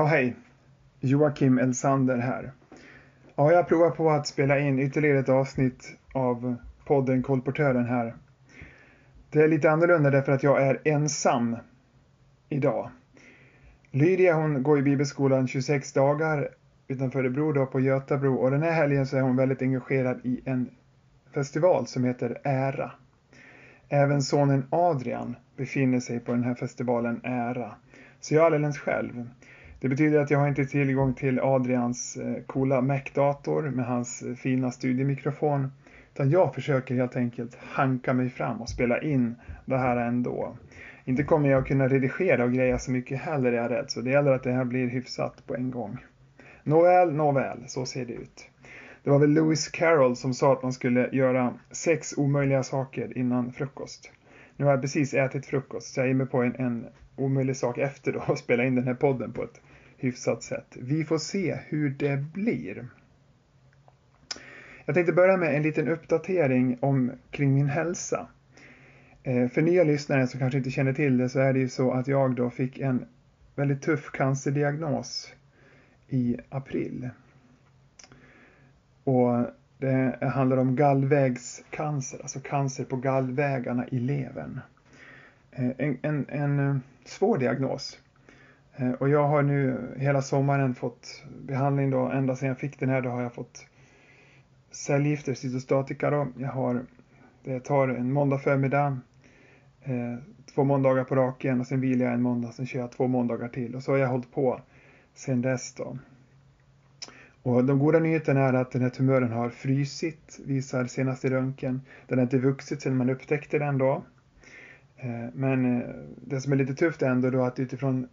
Ja, hej. Joakim Elsander här. Ja, jag provar på att spela in ytterligare ett avsnitt av podden Kolportören här. Det är lite annorlunda därför att jag är ensam idag. Lydia hon går i bibelskolan 26 dagar utanför Örebro då på Götabro och den här helgen så är hon väldigt engagerad i en festival som heter Ära. Även sonen Adrian befinner sig på den här festivalen Ära. Så jag är alldeles själv. Det betyder att jag har inte tillgång till Adrians eh, coola Mac-dator med hans eh, fina studiemikrofon. Utan jag försöker helt enkelt hanka mig fram och spela in det här ändå. Inte kommer jag kunna redigera och greja så mycket heller är jag rädd, så det gäller att det här blir hyfsat på en gång. Nåväl, nåväl, så ser det ut. Det var väl Lewis Carroll som sa att man skulle göra sex omöjliga saker innan frukost. Nu har jag precis ätit frukost, så jag ger mig på en, en omöjlig sak efter då och spela in den här podden på ett hyfsat sätt. Vi får se hur det blir. Jag tänkte börja med en liten uppdatering om, kring min hälsa. Eh, för nya lyssnare som kanske inte känner till det så är det ju så att jag då fick en väldigt tuff cancerdiagnos i april. Och det handlar om gallvägscancer, alltså cancer på gallvägarna i levern. Eh, en, en, en eh, svår diagnos. Eh, och jag har nu hela sommaren fått behandling då, ända sedan jag fick den här då har jag fått cellgifter, cytostatika då. Jag har, det tar en måndag förmiddag, eh, två måndagar på raken och sen vilar jag en måndag, sen kör jag två måndagar till och så har jag hållit på sedan dess då. Och de goda nyheterna är att den här tumören har frysit, visar senaste röntgen. Den har inte vuxit sedan man upptäckte den då. Eh, men eh, det som är lite tufft är ändå då att utifrån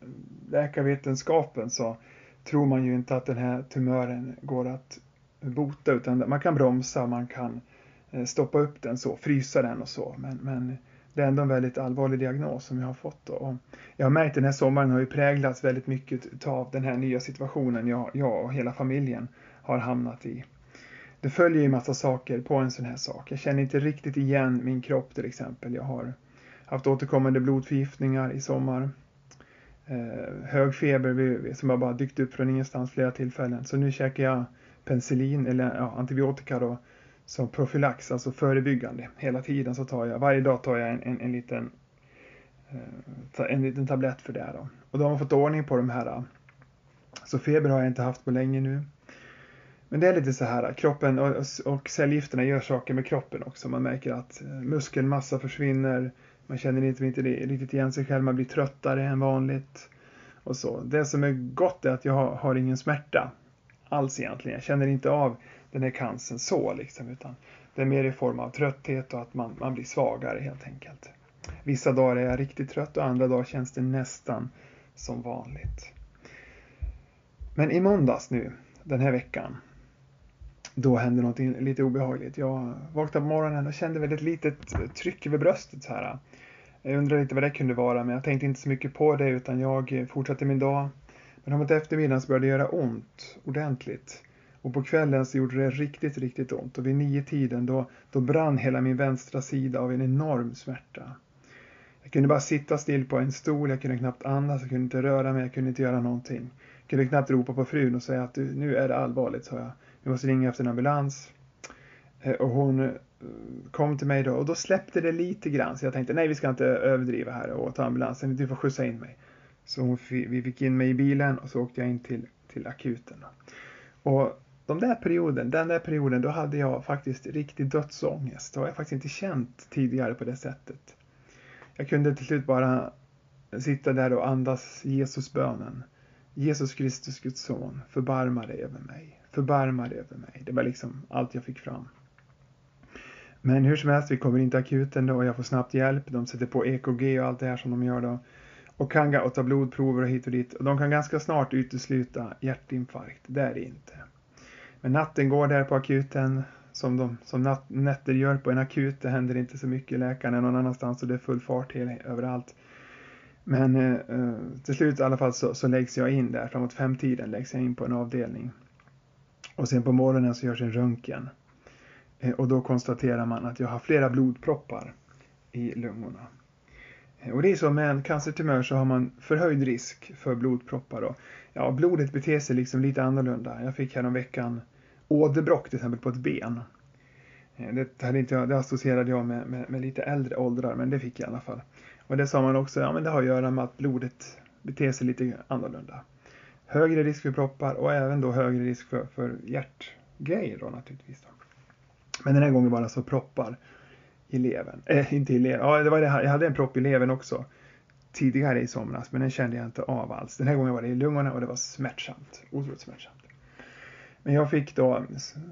läkarvetenskapen så tror man ju inte att den här tumören går att bota utan man kan bromsa, man kan eh, stoppa upp den så, frysa den och så. Men, men det är ändå en väldigt allvarlig diagnos som jag har fått. Då. Och jag har märkt den här sommaren har ju präglats väldigt mycket av den här nya situationen jag, jag och hela familjen har hamnat i. Det följer ju massa saker på en sån här sak. Jag känner inte riktigt igen min kropp till exempel. Jag har haft återkommande blodförgiftningar i sommar. Eh, hög feber som har bara dykt upp från ingenstans flera tillfällen. Så nu käkar jag penicillin eller ja, antibiotika då som profylax, alltså förebyggande. Hela tiden så tar jag, varje dag tar jag en, en, en liten eh, en liten tablett för det då. Och då har man fått ordning på de här. Eh, så feber har jag inte haft på länge nu. Men det är lite så här, kroppen och, och cellgifterna gör saker med kroppen också. Man märker att eh, muskelmassa försvinner, man känner inte, inte riktigt igen sig själv, man blir tröttare än vanligt. Och så. Det som är gott är att jag har, har ingen smärta alls egentligen. Jag känner inte av den här cancern så liksom, utan det är mer i form av trötthet och att man, man blir svagare helt enkelt. Vissa dagar är jag riktigt trött och andra dagar känns det nästan som vanligt. Men i måndags nu, den här veckan, då hände något lite obehagligt. Jag vaknade på morgonen och kände väldigt litet tryck över bröstet så här. Jag undrade lite vad det kunde vara, men jag tänkte inte så mycket på det utan jag fortsatte min dag. Men framåt eftermiddagen så började det göra ont ordentligt. Och på kvällen så gjorde det riktigt, riktigt ont och vid nio tiden då, då brann hela min vänstra sida av en enorm smärta. Jag kunde bara sitta still på en stol, jag kunde knappt andas, jag kunde inte röra mig, jag kunde inte göra någonting. Jag kunde knappt ropa på frun och säga att nu är det allvarligt, sa jag. Vi måste ringa efter en ambulans. Eh, och hon eh, kom till mig då och då släppte det lite grann så jag tänkte nej vi ska inte överdriva här och ta ambulansen, du får skjutsa in mig. Så hon, vi fick in mig i bilen och så åkte jag in till, till akuten. Och de där perioden, den där perioden, då hade jag faktiskt riktig dödsångest. Det har jag faktiskt inte känt tidigare på det sättet. Jag kunde till slut bara sitta där och andas Jesusbönen. Jesus Kristus, Guds son, förbarma dig över mig. Förbarma dig över mig. Det var liksom allt jag fick fram. Men hur som helst, vi kommer in till akuten då och jag får snabbt hjälp. De sätter på EKG och allt det här som de gör då. Och kan och ta blodprover och hit och dit. Och de kan ganska snart utesluta hjärtinfarkt. Det är det inte. Men natten går där på akuten som, de, som nat, nätter gör på en akut. Det händer inte så mycket. Läkaren är någon annanstans och det är full fart överallt. Men eh, eh, till slut i alla fall så, så läggs jag in där. Framåt femtiden läggs jag in på en avdelning. Och sen på morgonen så görs en röntgen. Eh, och då konstaterar man att jag har flera blodproppar i lungorna. Eh, och det är så med en cancertumör så har man förhöjd risk för blodproppar. Då. Ja, blodet beter sig liksom lite annorlunda. Jag fick häromveckan åderbråck till exempel på ett ben. Eh, det, hade inte det associerade jag med, med, med, lite äldre åldrar, men det fick jag i alla fall. Och det sa man också, ja men det har att göra med att blodet beter sig lite annorlunda. Högre risk för proppar och även då högre risk för, för hjärtgrejer då naturligtvis. Då. Men den här gången var det alltså proppar i levern. Eh, inte i levern. Ja, det var det här. Jag hade en propp i levern också tidigare i somras, men den kände jag inte av alls. Den här gången var det i lungorna och det var smärtsamt. Otroligt smärtsamt. Men jag fick då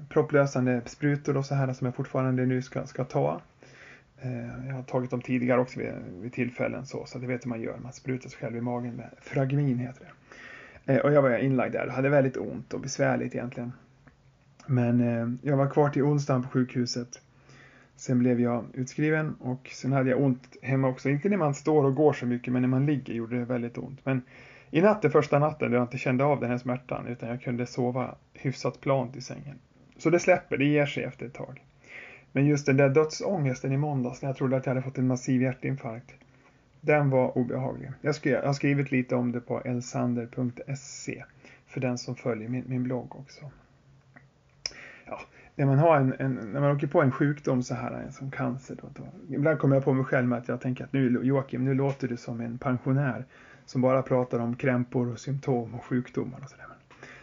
propplösande sprutor och så här som jag fortfarande nu ska, ska ta. Eh, jag har tagit dem tidigare också vid, vid tillfällen så, så det vet hur man gör. Man sprutar sig själv i magen med fragmin heter det. Eh, och jag var inlagd där och hade väldigt ont och besvärligt egentligen. Men eh, jag var kvar till onsdagen på sjukhuset. Sen blev jag utskriven och sen hade jag ont hemma också. Inte när man står och går så mycket men när man ligger gjorde det väldigt ont. Men i natt, den första natten, då jag inte kände av den här smärtan utan jag kunde sova hyfsat plant i sängen. Så det släpper, det ger sig efter ett tag. Men just den där dödsångesten i måndags när jag trodde att jag hade fått en massiv hjärtinfarkt. Den var obehaglig. Jag, jag har skrivit lite om det på elsander.se för den som följer min, min blogg också. Ja, när man, har en, en, när man åker på en sjukdom så här som cancer. Då, då, ibland kommer jag på mig själv med att jag tänker att nu Joakim, nu låter du som en pensionär som bara pratar om krämpor och symptom och sjukdomar och sådär.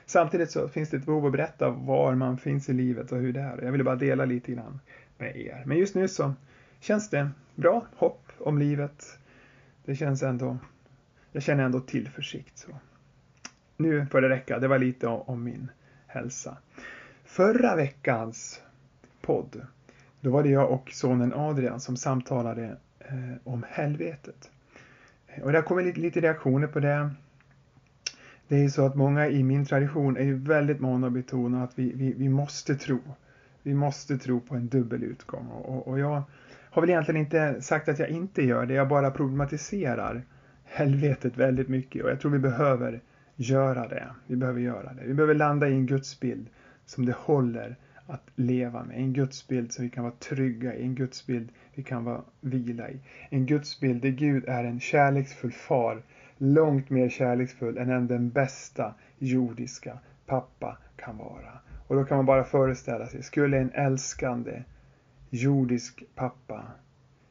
Samtidigt så finns det ett behov att berätta var man finns i livet och hur det är. Jag ville bara dela lite grann med er. Men just nu så känns det bra, hopp om livet. Det känns ändå, jag känner ändå tillförsikt. Så. Nu får det räcka, det var lite om min hälsa. Förra veckans podd, då var det jag och sonen Adrian som samtalade eh, om helvetet. Och det har kommit lite reaktioner på det. Det är ju så att många i min tradition är ju väldigt måna att betona att vi, vi, vi måste tro. Vi måste tro på en dubbel utgång. Och, och jag har väl egentligen inte sagt att jag inte gör det, jag bara problematiserar helvetet väldigt mycket och jag tror vi behöver göra det. Vi behöver göra det. Vi behöver landa i en gudsbild som det håller att leva med. En gudsbild som vi kan vara trygga i, en gudsbild vi kan vara vila i. En gudsbild där Gud är en kärleksfull far, långt mer kärleksfull än den bästa jordiska pappa kan vara. Och då kan man bara föreställa sig, skulle en älskande jordisk pappa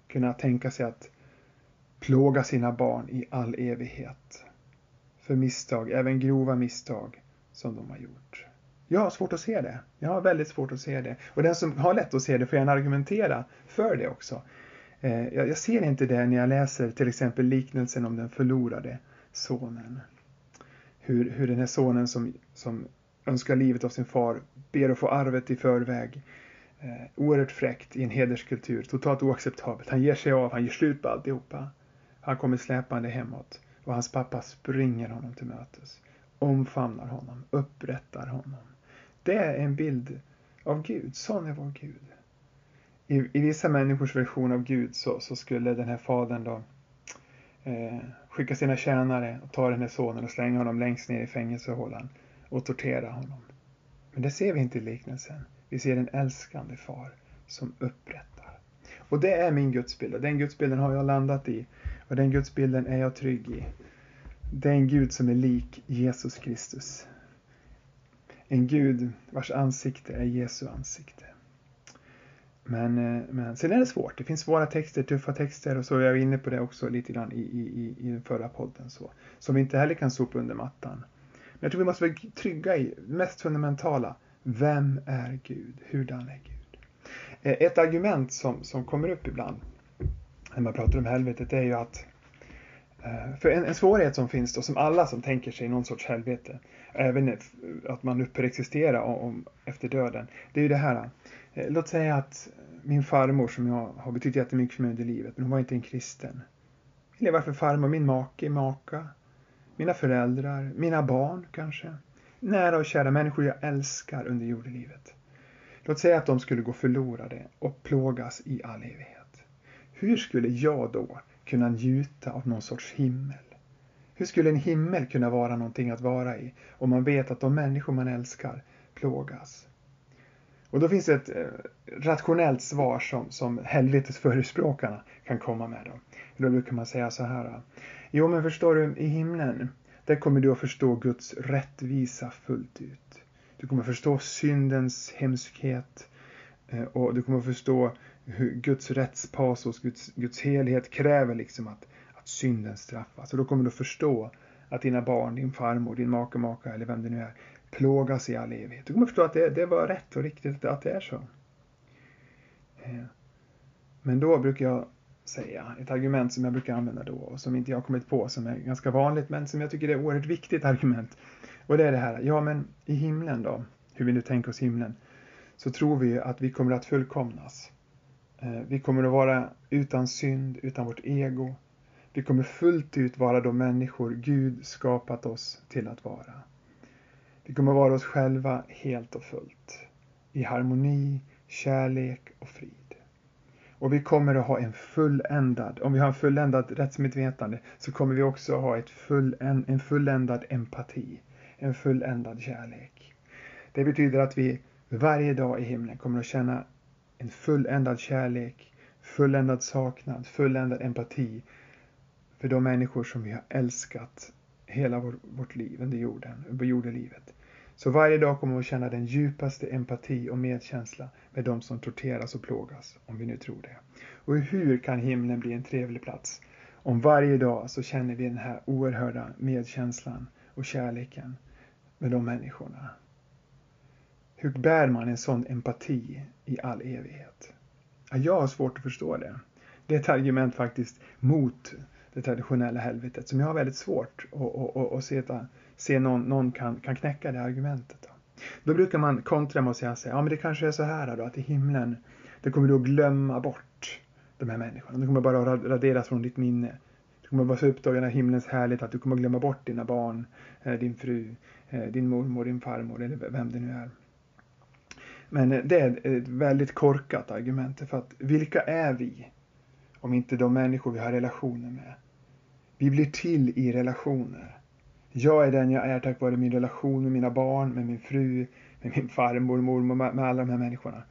kunna tänka sig att plåga sina barn i all evighet för misstag, även grova misstag som de har gjort. Jag har svårt att se det. Jag har väldigt svårt att se det. Och den som har lätt att se det får gärna argumentera för det också. Eh, jag ser inte det när jag läser till exempel liknelsen om den förlorade sonen. Hur, hur den här sonen som, som önskar livet av sin far ber att få arvet i förväg. Eh, oerhört fräckt i en hederskultur, totalt oacceptabelt. Han ger sig av, han ger slut på alltihopa. Han kommer släpande hemåt och hans pappa springer honom till mötes, omfamnar honom, upprättar honom. Det är en bild av Gud. Sån är vår Gud. I, i vissa människors version av Gud så, så skulle den här fadern då eh, skicka sina tjänare och ta den här sonen och slänga honom längst ner i fängelsehålan och tortera honom. Men det ser vi inte i liknelsen. Vi ser en älskande far som upprättar. Och det är min gudsbild och den gudsbilden har jag landat i och den gudsbilden är jag trygg i. Det är en Gud som är lik Jesus Kristus. En Gud vars ansikte är Jesu ansikte. Men, eh, men sen är det svårt. Det finns svåra texter, tuffa texter och så är jag inne på det också lite grann i, i, i den förra podden. Så, som vi inte heller kan sopa under mattan. Men jag tror vi måste vara trygga i det mest fundamentala. Vem är Gud? Hurdan är Gud? Eh, ett argument som, som kommer upp ibland när man pratar om helvetet är ju att Eh, för en, en svårighet som finns då, som alla som tänker sig någon sorts helvete, även att man upphör existera om, efter döden, det är ju det här. Eh, låt säga att min farmor som jag har betytt jättemycket för mig under livet, men hon var inte en kristen. Eller varför farmor, min make, maka, mina föräldrar, mina barn kanske. Nära och kära människor jag älskar under jordelivet. Låt säga att de skulle gå förlorade och plågas i all evighet. Hur skulle jag då kunna njuta av någon sorts himmel. Hur skulle en himmel kunna vara någonting att vara i om man vet att de människor man älskar plågas? Och då finns det ett eh, rationellt svar som, som helvetesförespråkarna kan komma med. Då. då brukar man säga så här. Eh, jo men förstår du, i himlen, där kommer du att förstå Guds rättvisa fullt ut. Du kommer förstå syndens hemskhet Eh, och du kommer att förstå hur Guds rättspasos, Guds, Guds helhet kräver liksom att, att synden straffas. Och då kommer du att förstå att dina barn, din farmor, din make, maka eller vem det nu är, plågas i all evighet. Du kommer förstå att det, det var rätt och riktigt att det är så. Eh, men då brukar jag säga, ett argument som jag brukar använda då och som inte jag kommit på som är ganska vanligt men som jag tycker är ett oerhört viktigt argument. Och det är det här, ja men i himlen då, hur vi nu tänker oss himlen, så tror vi att vi kommer att fullkomnas. Eh, vi kommer att vara utan synd, utan vårt ego. Vi kommer fullt ut vara de människor Gud skapat oss till att vara. Vi kommer vara oss själva helt och fullt. I harmoni, kärlek och frid. Och vi kommer att ha en fulländad, om vi har en fulländad rättsmedvetande, så kommer vi också ha ett full, en, en fulländad empati, en fulländad kärlek. Det betyder att vi varje dag i himlen kommer att känna en fulländad kärlek, fulländad saknad, fulländad empati för de människor som vi har älskat hela vår, vårt liv under jorden, under jordelivet. Så varje dag kommer vi att känna den djupaste empati och medkänsla med de som torteras och plågas, om vi nu tror det. Och hur kan himlen bli en trevlig plats? Om varje dag så känner vi den här oerhörda medkänslan och kärleken med de människorna. Hur bär man en sån empati i all evighet? jag har svårt att förstå det. Det är ett argument faktiskt mot det traditionella helvetet som jag har väldigt svårt att, att, att, att se, se någon, någon kan, kan knäcka det argumentet. Då. då brukar man kontra med att säga att ja men det kanske är så här då att i himlen, det kommer du att glömma bort de här människorna. De kommer bara att raderas från ditt minne. Du kommer vara så upptagen av himlens härlighet att du kommer att glömma bort dina barn, eh, din fru, eh, din mormor, din farmor eller vem det nu är. Men det är ett väldigt korkat argument för att vilka är vi om inte de människor vi har relationer med? Vi blir till i relationer. Jag är den jag är tack vare min relation med mina barn, med min fru, med min farmor, mormor, med alla de här människorna.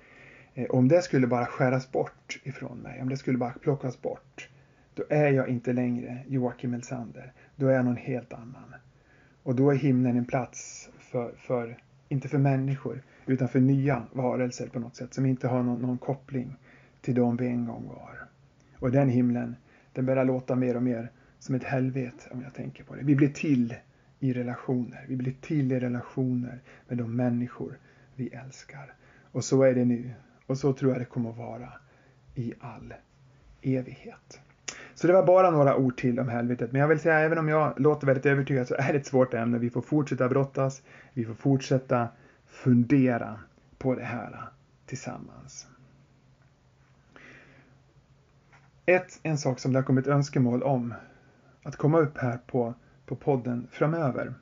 Eh, om det skulle bara skäras bort ifrån mig, om det skulle bara plockas bort, då är jag inte längre Joakim Elsander. Då är jag någon helt annan. Och då är himlen en plats för, för inte för människor, utan för nya varelser på något sätt, som inte har någon, någon koppling till de vi en gång var. Och den himlen, den börjar låta mer och mer som ett helvete om jag tänker på det. Vi blir till i relationer. Vi blir till i relationer med de människor vi älskar. Och så är det nu. Och så tror jag det kommer att vara i all evighet. Så det var bara några ord till om helvetet. Men jag vill säga, även om jag låter väldigt övertygad så är det ett svårt ämne. Vi får fortsätta brottas. Vi får fortsätta fundera på det här tillsammans. Ett, en sak som det har kommit önskemål om att komma upp här på, på podden framöver.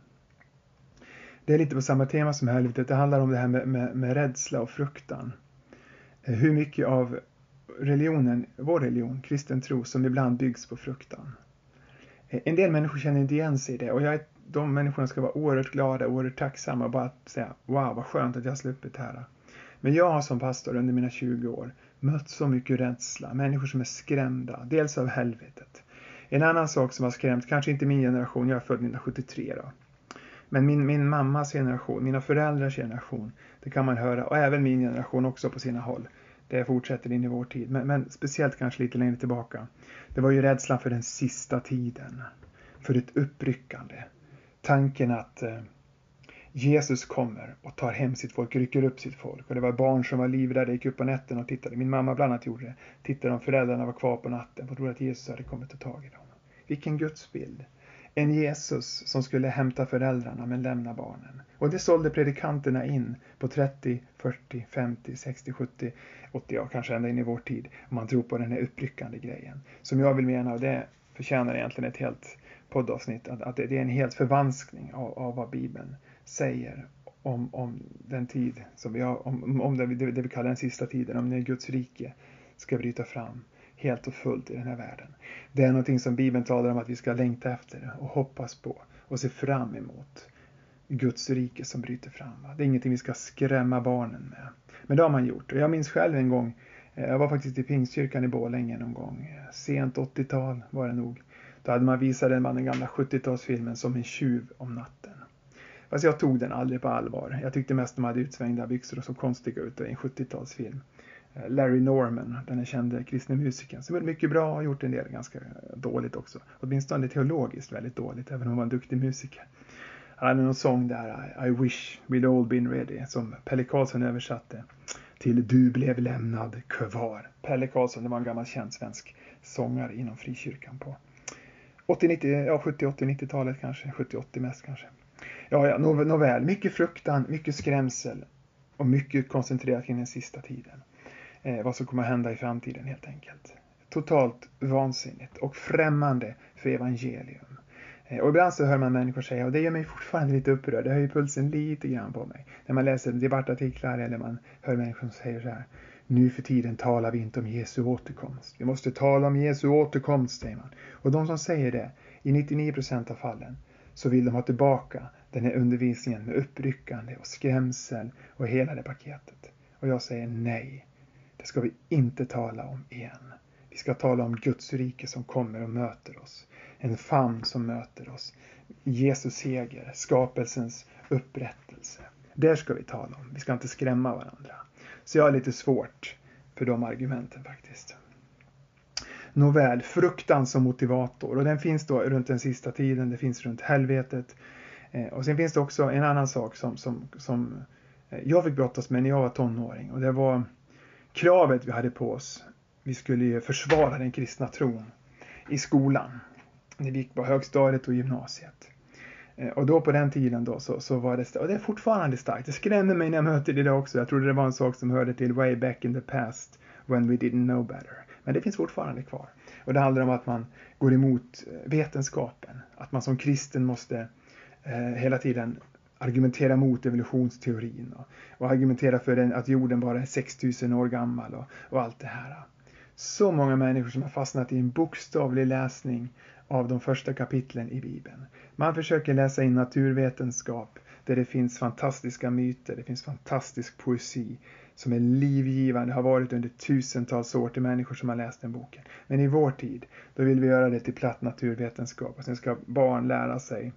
Det är lite på samma tema som helvetet. Det handlar om det här med, med, med rädsla och fruktan. Hur mycket av religionen, vår religion, kristen tro, som ibland byggs på fruktan. En del människor känner inte igen sig i det och jag, de människorna ska vara oerhört glada, oerhört tacksamma och bara säga wow vad skönt att jag har sluppit det här. Men jag har som pastor under mina 20 år mött så mycket rädsla, människor som är skrämda, dels av helvetet. En annan sak som har skrämt, kanske inte min generation, jag är född 1973 då. Men min, min mammas generation, mina föräldrars generation, det kan man höra, och även min generation också på sina håll. Det fortsätter in i vår tid, men, men speciellt kanske lite längre tillbaka. Det var ju rädslan för den sista tiden, för ett uppryckande. Tanken att eh, Jesus kommer och tar hem sitt folk, rycker upp sitt folk. Och det var barn som var livrädda, gick upp på nätterna och tittade. Min mamma bland annat gjorde det. Tittade om föräldrarna var kvar på natten och trodde att Jesus hade kommit och tagit dem. Vilken gudsbild! En Jesus som skulle hämta föräldrarna men lämna barnen. Och det sålde predikanterna in på 30, 40, 50, 60, 70, 80, ja kanske ända in i vår tid. Om man tror på den här uppryckande grejen. Som jag vill mena, och det förtjänar egentligen ett helt poddavsnitt, att, att det är en helt förvanskning av, av vad Bibeln säger om, om den tid som vi har, om, om det, det vi kallar den sista tiden, om när Guds rike ska bryta fram helt och fullt i den här världen. Det är någonting som Bibeln talar om att vi ska längta efter och hoppas på och se fram emot. Guds rike som bryter fram. Det är ingenting vi ska skrämma barnen med. Men det har man gjort. Och jag minns själv en gång, eh, jag var faktiskt i Pingstkyrkan i Borlänge någon gång, eh, sent 80-tal var det nog. Då hade man visat den, den gamla 70-talsfilmen Som en tjuv om natten. Fast jag tog den aldrig på allvar. Jag tyckte mest de hade utsvängda byxor och så konstiga ut i en 70-talsfilm. Eh, Larry Norman, den kände kristne musikern, som gjorde mycket bra och har gjort en del ganska dåligt också. Åtminstone teologiskt väldigt dåligt, även om han var en duktig musiker. Han hade någon sång där, I wish we'd all been ready, som Pelle Karlsson översatte till Du blev lämnad kvar. Pelle Karlsson, det var en gammal känd svensk sångare inom frikyrkan på 80, 90, ja, 70, 80, 90-talet kanske, 70, 80 mest kanske. Ja, ja, nåväl, mycket fruktan, mycket skrämsel och mycket koncentrerat kring den sista tiden. Eh, vad som kommer att hända i framtiden helt enkelt. Totalt vansinnigt och främmande för evangelium. Eh, och ibland så hör man människor säga, och det gör mig fortfarande lite upprörd, det höjer pulsen lite grann på mig. När man läser debattartiklar eller man hör människor som säger så här, nu för tiden talar vi inte om Jesu återkomst. Vi måste tala om Jesu återkomst, säger man. Och de som säger det, i 99 procent av fallen, så vill de ha tillbaka den här undervisningen med uppryckande och skrämsel och hela det paketet. Och jag säger nej. Det ska vi inte tala om igen. Vi ska tala om Guds rike som kommer och möter oss. En famn som möter oss. Jesus seger, skapelsens upprättelse. Där ska vi tala om. Vi ska inte skrämma varandra. Så jag har lite svårt för de argumenten faktiskt. Nåväl, fruktan som motivator och den finns då runt den sista tiden, det finns runt helvetet. Eh, och sen finns det också en annan sak som, som, som eh, jag fick brottas med när jag var tonåring och det var kravet vi hade på oss. Vi skulle ju försvara den kristna tron i skolan. När vi gick på högstadiet och gymnasiet. Eh, och då på den tiden då så, så var det, och det är fortfarande starkt. Det skrämde mig när jag mötte det också. Jag trodde det var en sak som hörde till way back in the past when we didn't know better. Men det finns fortfarande kvar. Och det handlar om att man går emot eh, vetenskapen. Att man som kristen måste eh, hela tiden argumentera mot evolutionsteorin och, och argumentera för den, att jorden bara är 6000 år gammal och, och allt det här. Så många människor som har fastnat i en bokstavlig läsning av de första kapitlen i Bibeln. Man försöker läsa in naturvetenskap där det finns fantastiska myter, det finns fantastisk poesi som är livgivande, har varit under tusentals år till människor som har läst den boken. Men i vår tid, då vill vi göra det till platt naturvetenskap och sen ska barn lära sig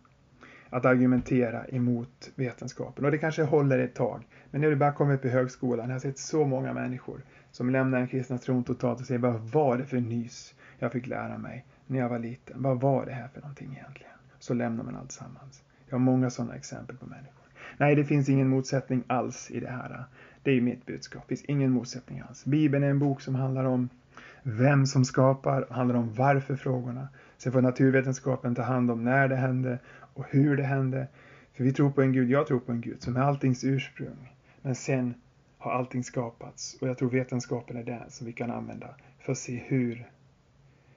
att argumentera emot vetenskapen. Och det kanske håller ett tag. Men när du bara kommer upp i högskolan, jag har sett så många människor som lämnar den kristna tron totalt och säger vad var det för nys jag fick lära mig när jag var liten? Vad var det här för någonting egentligen? Så lämnar man allt sammans. Jag har många sådana exempel på människor. Nej, det finns ingen motsättning alls i det här. Det är mitt budskap. Det finns ingen motsättning alls. Bibeln är en bok som handlar om vem som skapar, handlar om varför-frågorna. Sen får naturvetenskapen ta hand om när det hände och hur det hände. För vi tror på en Gud, jag tror på en Gud som är alltings ursprung. Men sen har allting skapats och jag tror vetenskapen är den som vi kan använda för att se hur,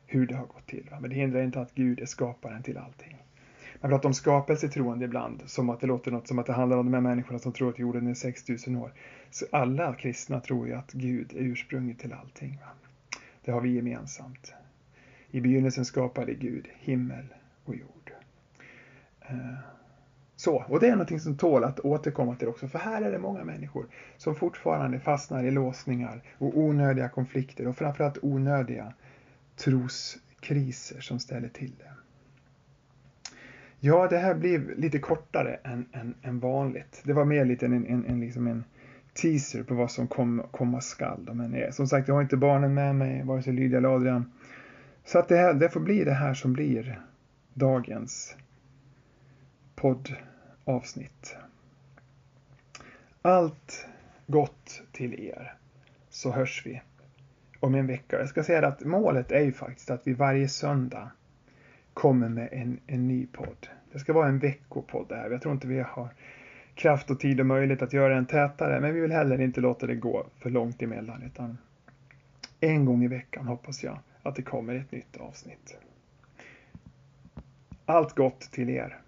hur det har gått till. Men det hindrar inte att Gud är skaparen till allting. Man pratar om skapelsetroende ibland, som att det låter något som att det handlar om de här människorna som tror att jorden är 6000 år. Så alla kristna tror ju att Gud är ursprunget till allting. Va? Det har vi gemensamt. I begynnelsen skapade Gud himmel och jord. Eh, så, och det är någonting som tål att återkomma till också, för här är det många människor som fortfarande fastnar i låsningar och onödiga konflikter och framförallt onödiga troskriser som ställer till det. Ja, det här blev lite kortare än, än, än vanligt. Det var mer lite en, en, en, liksom en teaser på vad som kom, komma skall. Men som sagt, jag har inte barnen med mig, vare sig Lydia eller Adrian. Så att det, här, det får bli det här som blir dagens poddavsnitt. Allt gott till er så hörs vi om en vecka. Jag ska säga att målet är ju faktiskt att vi varje söndag kommer med en, en ny podd. Det ska vara en veckopodd det här. Jag tror inte vi har kraft och tid och möjlighet att göra den tätare, men vi vill heller inte låta det gå för långt emellan, utan en gång i veckan hoppas jag att det kommer ett nytt avsnitt. Allt gott till er!